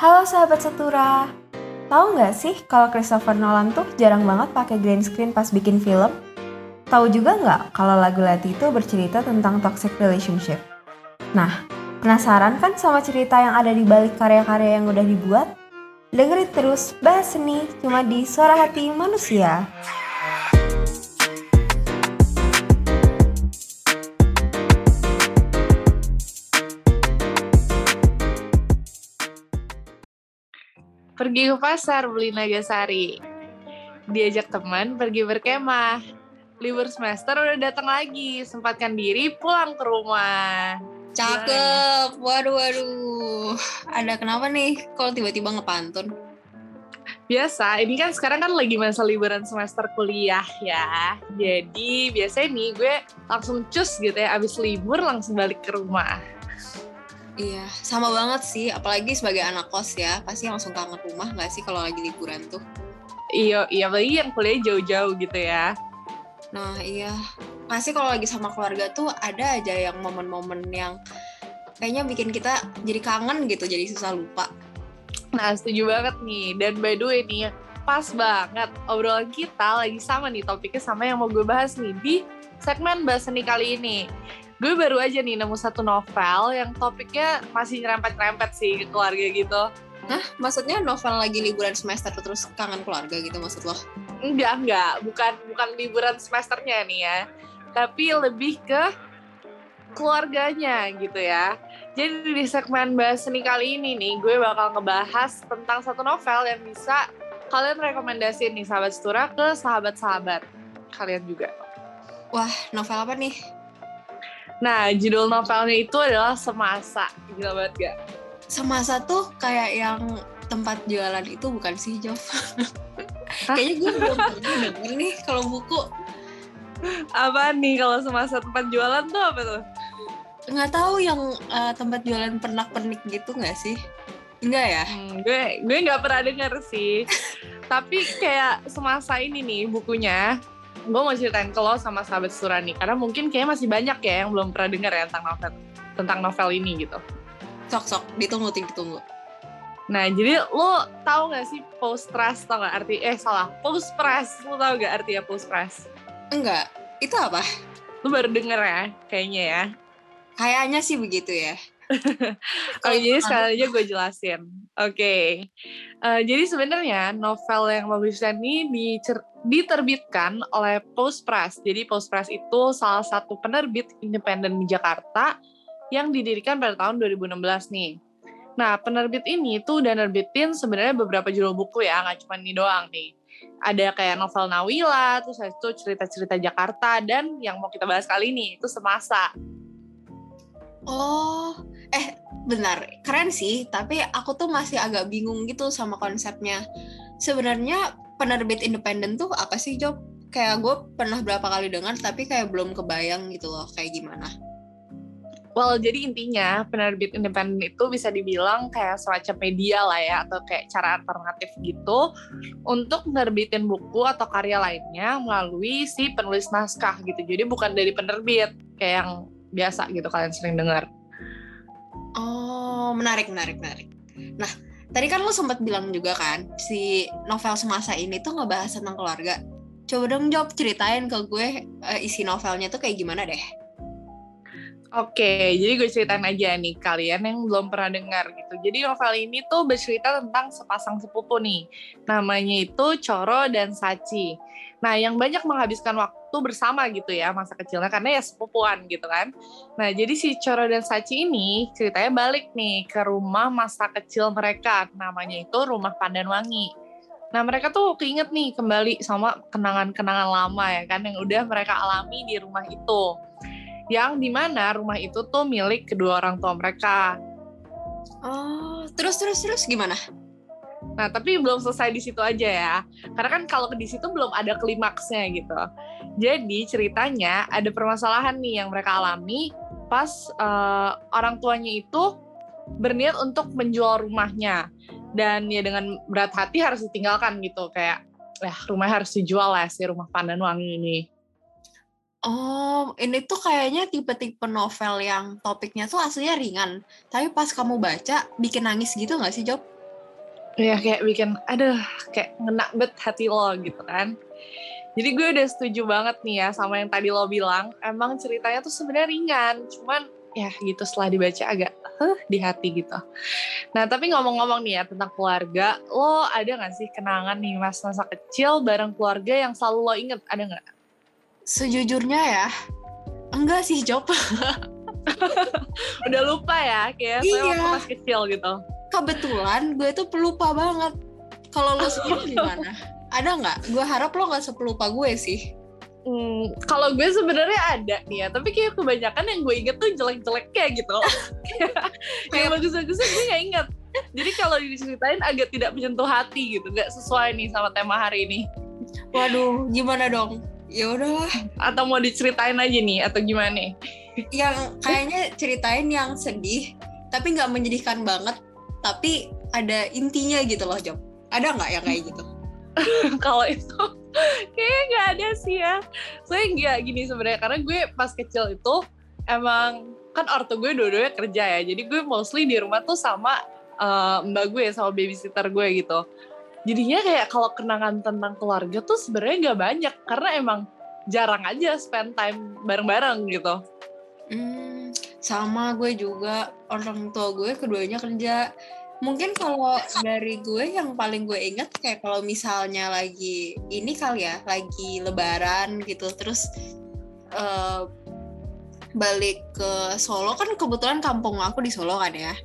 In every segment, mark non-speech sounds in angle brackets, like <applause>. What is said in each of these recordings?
Halo sahabat Setura, tahu nggak sih kalau Christopher Nolan tuh jarang banget pakai green screen pas bikin film? Tahu juga nggak kalau lagu Lati itu bercerita tentang toxic relationship? Nah, penasaran kan sama cerita yang ada di balik karya-karya yang udah dibuat? Dengerin terus bahas seni cuma di Suara Hati Manusia. Pergi ke pasar beli nagasari. Diajak teman pergi berkemah. Libur semester udah datang lagi. Sempatkan diri pulang ke rumah. Cakep. Waduh, waduh. Ada kenapa nih kalau tiba-tiba ngepantun? Biasa, ini kan sekarang kan lagi masa liburan semester kuliah ya. Jadi biasanya nih gue langsung cus gitu ya. Abis libur langsung balik ke rumah. Iya, sama banget sih. Apalagi sebagai anak kos ya, pasti langsung kangen rumah nggak sih kalau lagi liburan tuh? Iya, iya apalagi yang kuliah jauh-jauh gitu ya. Nah iya, pasti kalau lagi sama keluarga tuh ada aja yang momen-momen yang kayaknya bikin kita jadi kangen gitu, jadi susah lupa. Nah, setuju banget nih. Dan by the way nih, pas banget obrolan kita lagi sama nih topiknya sama yang mau gue bahas nih di segmen bahas seni kali ini. Gue baru aja nih nemu satu novel yang topiknya masih nyerempet-nyerempet sih ke keluarga gitu. Hah? Maksudnya novel lagi liburan semester terus kangen keluarga gitu maksud lo? Enggak, enggak. Bukan bukan liburan semesternya nih ya. Tapi lebih ke keluarganya gitu ya. Jadi di segmen bahas seni kali ini nih, gue bakal ngebahas tentang satu novel yang bisa kalian rekomendasiin nih sahabat setura ke sahabat-sahabat kalian juga. Wah, novel apa nih? Nah, judul novelnya itu adalah Semasa. Gila banget gak? Semasa tuh kayak yang tempat jualan itu bukan sih, Jov? Kayaknya gue belum pernah denger nih kalau buku. Apa nih kalau semasa tempat jualan tuh apa tuh? Nggak tahu yang uh, tempat jualan pernak-pernik gitu nggak sih? Enggak ya? Hmm, gue gue nggak pernah denger sih. <laughs> Tapi kayak semasa ini nih bukunya gue mau ceritain ke lo sama sahabat Surani karena mungkin kayaknya masih banyak ya yang belum pernah dengar ya tentang novel tentang novel ini gitu. Sok sok ditunggu ditunggu. Nah jadi lo tahu gak sih post press tau gak arti eh salah post press lo tau gak artinya post press? Enggak itu apa? Lo baru denger ya kayaknya ya. Kayaknya sih begitu ya. <laughs> oh jadi sekali aja gue jelasin. Oke. Okay. Uh, jadi sebenarnya novel yang bagusnya ini dicer diterbitkan oleh Post Press. Jadi Post Press itu salah satu penerbit independen di Jakarta yang didirikan pada tahun 2016 nih. Nah, penerbit ini tuh udah nerbitin sebenarnya beberapa judul buku ya, nggak cuma ini doang nih. Ada kayak novel Nawila, terus itu cerita-cerita Jakarta, dan yang mau kita bahas kali ini itu Semasa. Oh, eh benar, keren sih. Tapi aku tuh masih agak bingung gitu sama konsepnya. Sebenarnya penerbit independen tuh apa sih, Job? Kayak gue pernah berapa kali dengar, tapi kayak belum kebayang gitu loh, kayak gimana. Well, jadi intinya penerbit independen itu bisa dibilang kayak semacam media lah ya, atau kayak cara alternatif gitu untuk menerbitin buku atau karya lainnya melalui si penulis naskah gitu. Jadi bukan dari penerbit, kayak yang biasa gitu kalian sering dengar. Oh, menarik, menarik, menarik. Nah, tadi kan lo sempat bilang juga kan, si novel semasa ini tuh ngebahas tentang keluarga. Coba dong jawab ceritain ke gue uh, isi novelnya tuh kayak gimana deh. Oke, jadi gue ceritain aja nih kalian yang belum pernah dengar gitu. Jadi novel ini tuh bercerita tentang sepasang sepupu nih. Namanya itu Coro dan Sachi. Nah, yang banyak menghabiskan waktu bersama gitu ya masa kecilnya karena ya sepupuan gitu kan. Nah, jadi si Coro dan Sachi ini ceritanya balik nih ke rumah masa kecil mereka. Namanya itu Rumah Pandanwangi. Nah, mereka tuh keinget nih kembali sama kenangan-kenangan lama ya kan yang udah mereka alami di rumah itu yang di mana rumah itu tuh milik kedua orang tua mereka. Oh, terus terus terus gimana? Nah, tapi belum selesai di situ aja ya. Karena kan kalau di situ belum ada klimaksnya gitu. Jadi ceritanya ada permasalahan nih yang mereka alami pas uh, orang tuanya itu berniat untuk menjual rumahnya. Dan ya dengan berat hati harus ditinggalkan gitu kayak ya rumahnya harus dijual lah si rumah pandan wangi ini. Oh, ini tuh kayaknya tipe-tipe novel yang topiknya tuh aslinya ringan. Tapi pas kamu baca, bikin nangis gitu gak sih, Job? Ya kayak bikin aduh kayak ngena bet hati lo gitu kan. Jadi gue udah setuju banget nih ya sama yang tadi lo bilang. Emang ceritanya tuh sebenarnya ringan cuman ya gitu setelah dibaca agak huh, di hati gitu. Nah tapi ngomong-ngomong nih ya tentang keluarga lo ada gak sih kenangan nih mas masa kecil bareng keluarga yang selalu lo inget ada nggak? Sejujurnya ya, enggak sih Job. <laughs> udah lupa ya kayak Iya. saya waktu pas kecil gitu Kebetulan gue tuh pelupa banget. Kalau lo sendiri gimana? Ada nggak? Gue harap lo nggak sepelupa gue sih. Hmm, kalau gue sebenarnya ada nih ya, tapi kayak kebanyakan yang gue inget tuh jelek-jelek kayak gitu. <laughs> yang bagus-bagusnya gue gak inget. Jadi kalau diceritain agak tidak menyentuh hati gitu, nggak sesuai nih sama tema hari ini. Waduh, gimana dong? Ya udahlah. Atau mau diceritain aja nih, atau gimana nih? Yang kayaknya ceritain yang sedih, tapi nggak menyedihkan banget, tapi ada intinya gitu loh Job. Ada nggak yang kayak gitu? <laughs> kalau itu <laughs> kayaknya nggak ada sih ya. Soalnya nggak gini sebenarnya, karena gue pas kecil itu emang kan ortu gue dua-duanya kerja ya, jadi gue mostly di rumah tuh sama eh, mbak gue sama babysitter gue gitu. Jadinya kayak kalau kenangan tentang keluarga tuh sebenarnya nggak banyak karena emang jarang aja spend time bareng-bareng gitu. Hmm, sama gue juga orang tua gue keduanya kerja. Mungkin kalau dari gue yang paling gue inget kayak kalau misalnya lagi ini kali ya, lagi lebaran gitu, terus eh, balik ke Solo kan kebetulan kampung aku di Solo kan ya.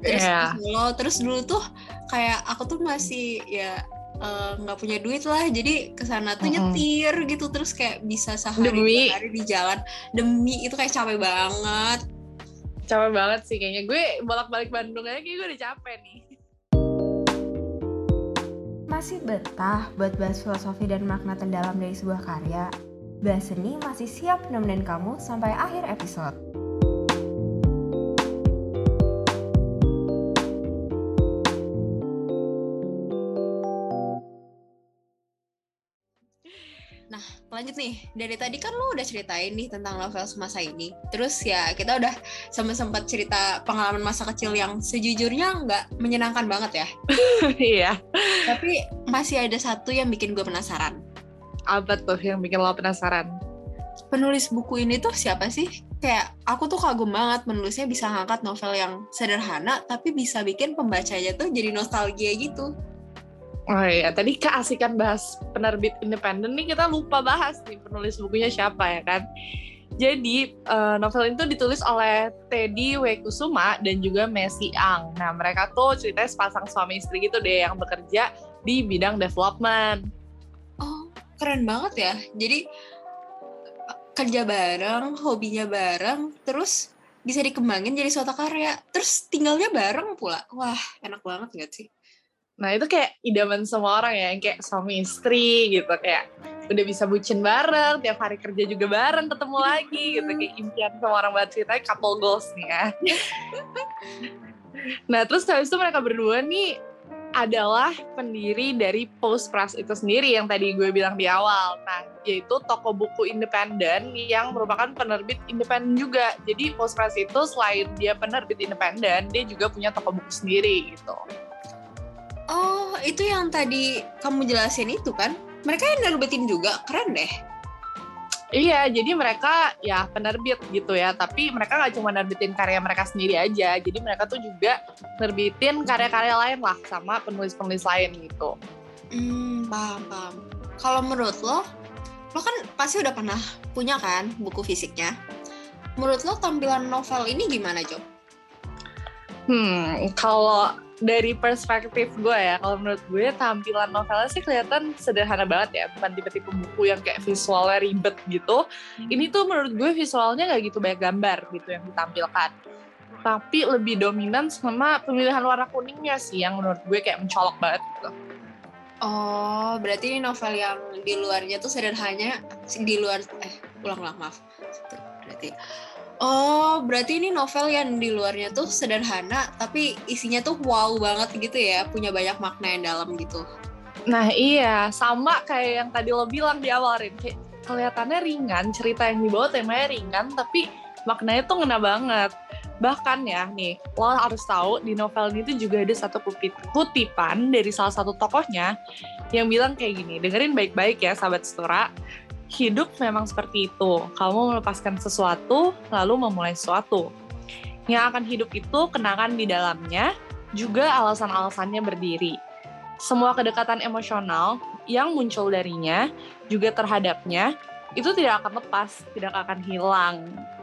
Terus Iya. di Solo, terus dulu tuh kayak aku tuh masih ya eh, nggak punya duit lah, jadi ke sana tuh nyetir gitu, terus kayak bisa sehari Demi. hari di jalan demi itu kayak capek banget. Capek banget sih kayaknya. Gue bolak-balik Bandung aja kayak gue udah capek nih. Masih betah buat bahas filosofi dan makna terdalam dari sebuah karya? Bahas Seni masih siap nemenin kamu sampai akhir episode. Lanjut nih, dari tadi kan lo udah ceritain nih tentang novel semasa ini. Terus ya kita udah sama sempat cerita pengalaman masa kecil yang sejujurnya nggak menyenangkan banget ya. <laughs> Iya. Tapi masih ada satu yang bikin gue penasaran. Apa tuh yang bikin lo penasaran? Penulis buku ini tuh siapa sih? Kayak aku tuh kagum banget penulisnya bisa ngangkat novel yang sederhana tapi bisa bikin pembacanya tuh jadi nostalgia gitu. Oh iya, tadi keasikan bahas penerbit independen nih kita lupa bahas nih penulis bukunya siapa ya kan. Jadi eh, novel itu ditulis oleh Teddy W. Kusuma dan juga Messi Ang. Nah mereka tuh ceritanya sepasang suami istri gitu deh yang bekerja di bidang development. Oh, keren banget ya. Jadi kerja bareng, hobinya bareng, terus bisa dikembangin jadi suatu karya. Terus tinggalnya bareng pula. Wah, enak banget gak sih? Nah itu kayak idaman semua orang ya, yang kayak suami istri gitu, kayak udah bisa bucin bareng, tiap hari kerja juga bareng, ketemu <laughs> lagi gitu, kayak impian semua orang banget ceritanya couple goals nih ya. <laughs> nah terus habis itu mereka berdua nih adalah pendiri dari Post Press itu sendiri yang tadi gue bilang di awal. Nah, yaitu toko buku independen yang merupakan penerbit independen juga. Jadi Post Press itu selain dia penerbit independen, dia juga punya toko buku sendiri gitu. Oh, itu yang tadi kamu jelasin itu kan? Mereka yang nerbitin juga, keren deh. Iya, jadi mereka ya penerbit gitu ya, tapi mereka nggak cuma nerbitin karya mereka sendiri aja, jadi mereka tuh juga nerbitin karya-karya lain lah sama penulis-penulis lain gitu. Hmm, paham, paham. Kalau menurut lo, lo kan pasti udah pernah punya kan buku fisiknya. Menurut lo tampilan novel ini gimana, Jo? Hmm, kalau dari perspektif gue ya, kalau menurut gue tampilan novelnya sih kelihatan sederhana banget ya, bukan tipe-tipe buku yang kayak visualnya ribet gitu. Ini tuh menurut gue visualnya nggak gitu banyak gambar gitu yang ditampilkan. Tapi lebih dominan sama pemilihan warna kuningnya sih yang menurut gue kayak mencolok banget gitu. Oh, berarti novel yang di luarnya tuh sederhananya di luar eh ulang-ulang maaf. Berarti Oh, berarti ini novel yang di luarnya tuh sederhana tapi isinya tuh wow banget gitu ya, punya banyak makna yang dalam gitu. Nah iya, sama kayak yang tadi lo bilang di awal, Rin. Kayak kelihatannya ringan, cerita yang dibawa temanya ringan, tapi maknanya tuh ngena banget. Bahkan ya nih, lo harus tahu di novel ini tuh juga ada satu kutipan dari salah satu tokohnya yang bilang kayak gini, dengerin baik-baik ya sahabat setura, hidup memang seperti itu. Kamu melepaskan sesuatu, lalu memulai sesuatu. Yang akan hidup itu kenangan di dalamnya, juga alasan-alasannya berdiri. Semua kedekatan emosional yang muncul darinya, juga terhadapnya, itu tidak akan lepas, tidak akan hilang.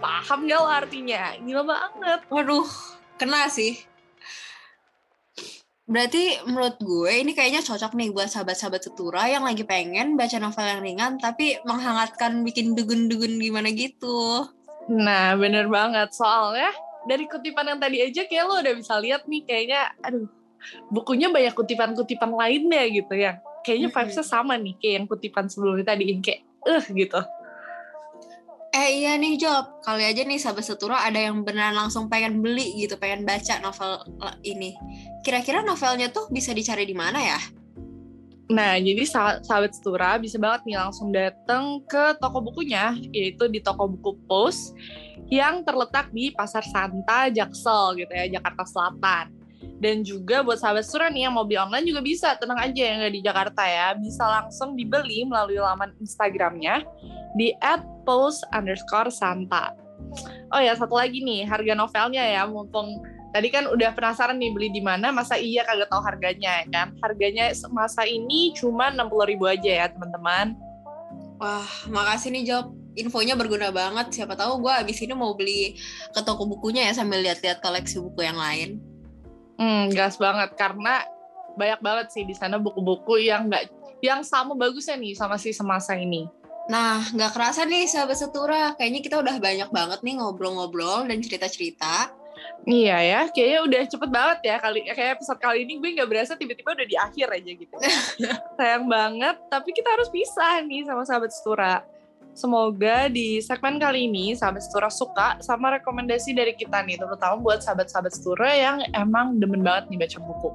Paham gak lo artinya? Gila banget. Waduh, kena sih. Berarti menurut gue ini kayaknya cocok nih buat sahabat-sahabat setura yang lagi pengen baca novel yang ringan tapi menghangatkan bikin dugun-dugun gimana gitu. Nah, bener banget. Soalnya dari kutipan yang tadi aja kayak lo udah bisa lihat nih kayaknya aduh bukunya banyak kutipan-kutipan lainnya gitu ya. Kayaknya vibes-nya sama nih kayak yang kutipan sebelumnya tadi kayak eh uh, gitu. Eh iya nih Job, kali aja nih sahabat setura ada yang beneran langsung pengen beli gitu, pengen baca novel ini. Kira-kira novelnya tuh bisa dicari di mana ya? Nah, jadi sahabat setura bisa banget nih langsung datang ke toko bukunya, yaitu di toko buku Pos yang terletak di Pasar Santa, Jaksel gitu ya, Jakarta Selatan. Dan juga buat sahabat setura nih yang mau beli online juga bisa, tenang aja yang nggak di Jakarta ya, bisa langsung dibeli melalui laman Instagramnya di @post underscore santa. Oh ya satu lagi nih harga novelnya ya mumpung tadi kan udah penasaran nih beli di mana masa iya kagak tahu harganya ya kan? Harganya masa ini cuma 60.000 ribu aja ya teman-teman. Wah makasih nih Job infonya berguna banget. Siapa tahu gue abis ini mau beli ke toko bukunya ya sambil lihat-lihat koleksi buku yang lain hmm gas banget karena banyak banget sih di sana buku-buku yang nggak yang sama bagusnya nih sama si semasa ini Nah, nggak kerasa nih sahabat setura, kayaknya kita udah banyak banget nih ngobrol-ngobrol dan cerita-cerita. Iya ya, kayaknya udah cepet banget ya kali kayak episode kali ini gue nggak berasa tiba-tiba udah di akhir aja gitu. <laughs> Sayang banget, tapi kita harus pisah nih sama sahabat setura. Semoga di segmen kali ini sahabat setura suka sama rekomendasi dari kita nih, terutama buat sahabat-sahabat setura yang emang demen banget nih baca buku.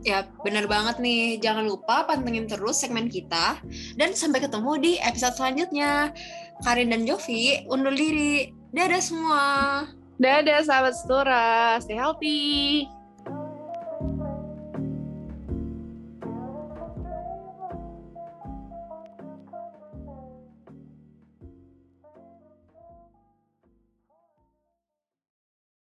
Ya, bener banget nih. Jangan lupa pantengin terus segmen kita. Dan sampai ketemu di episode selanjutnya. Karin dan Jovi undur diri. Dadah semua. Dadah sahabat Setura. Stay healthy.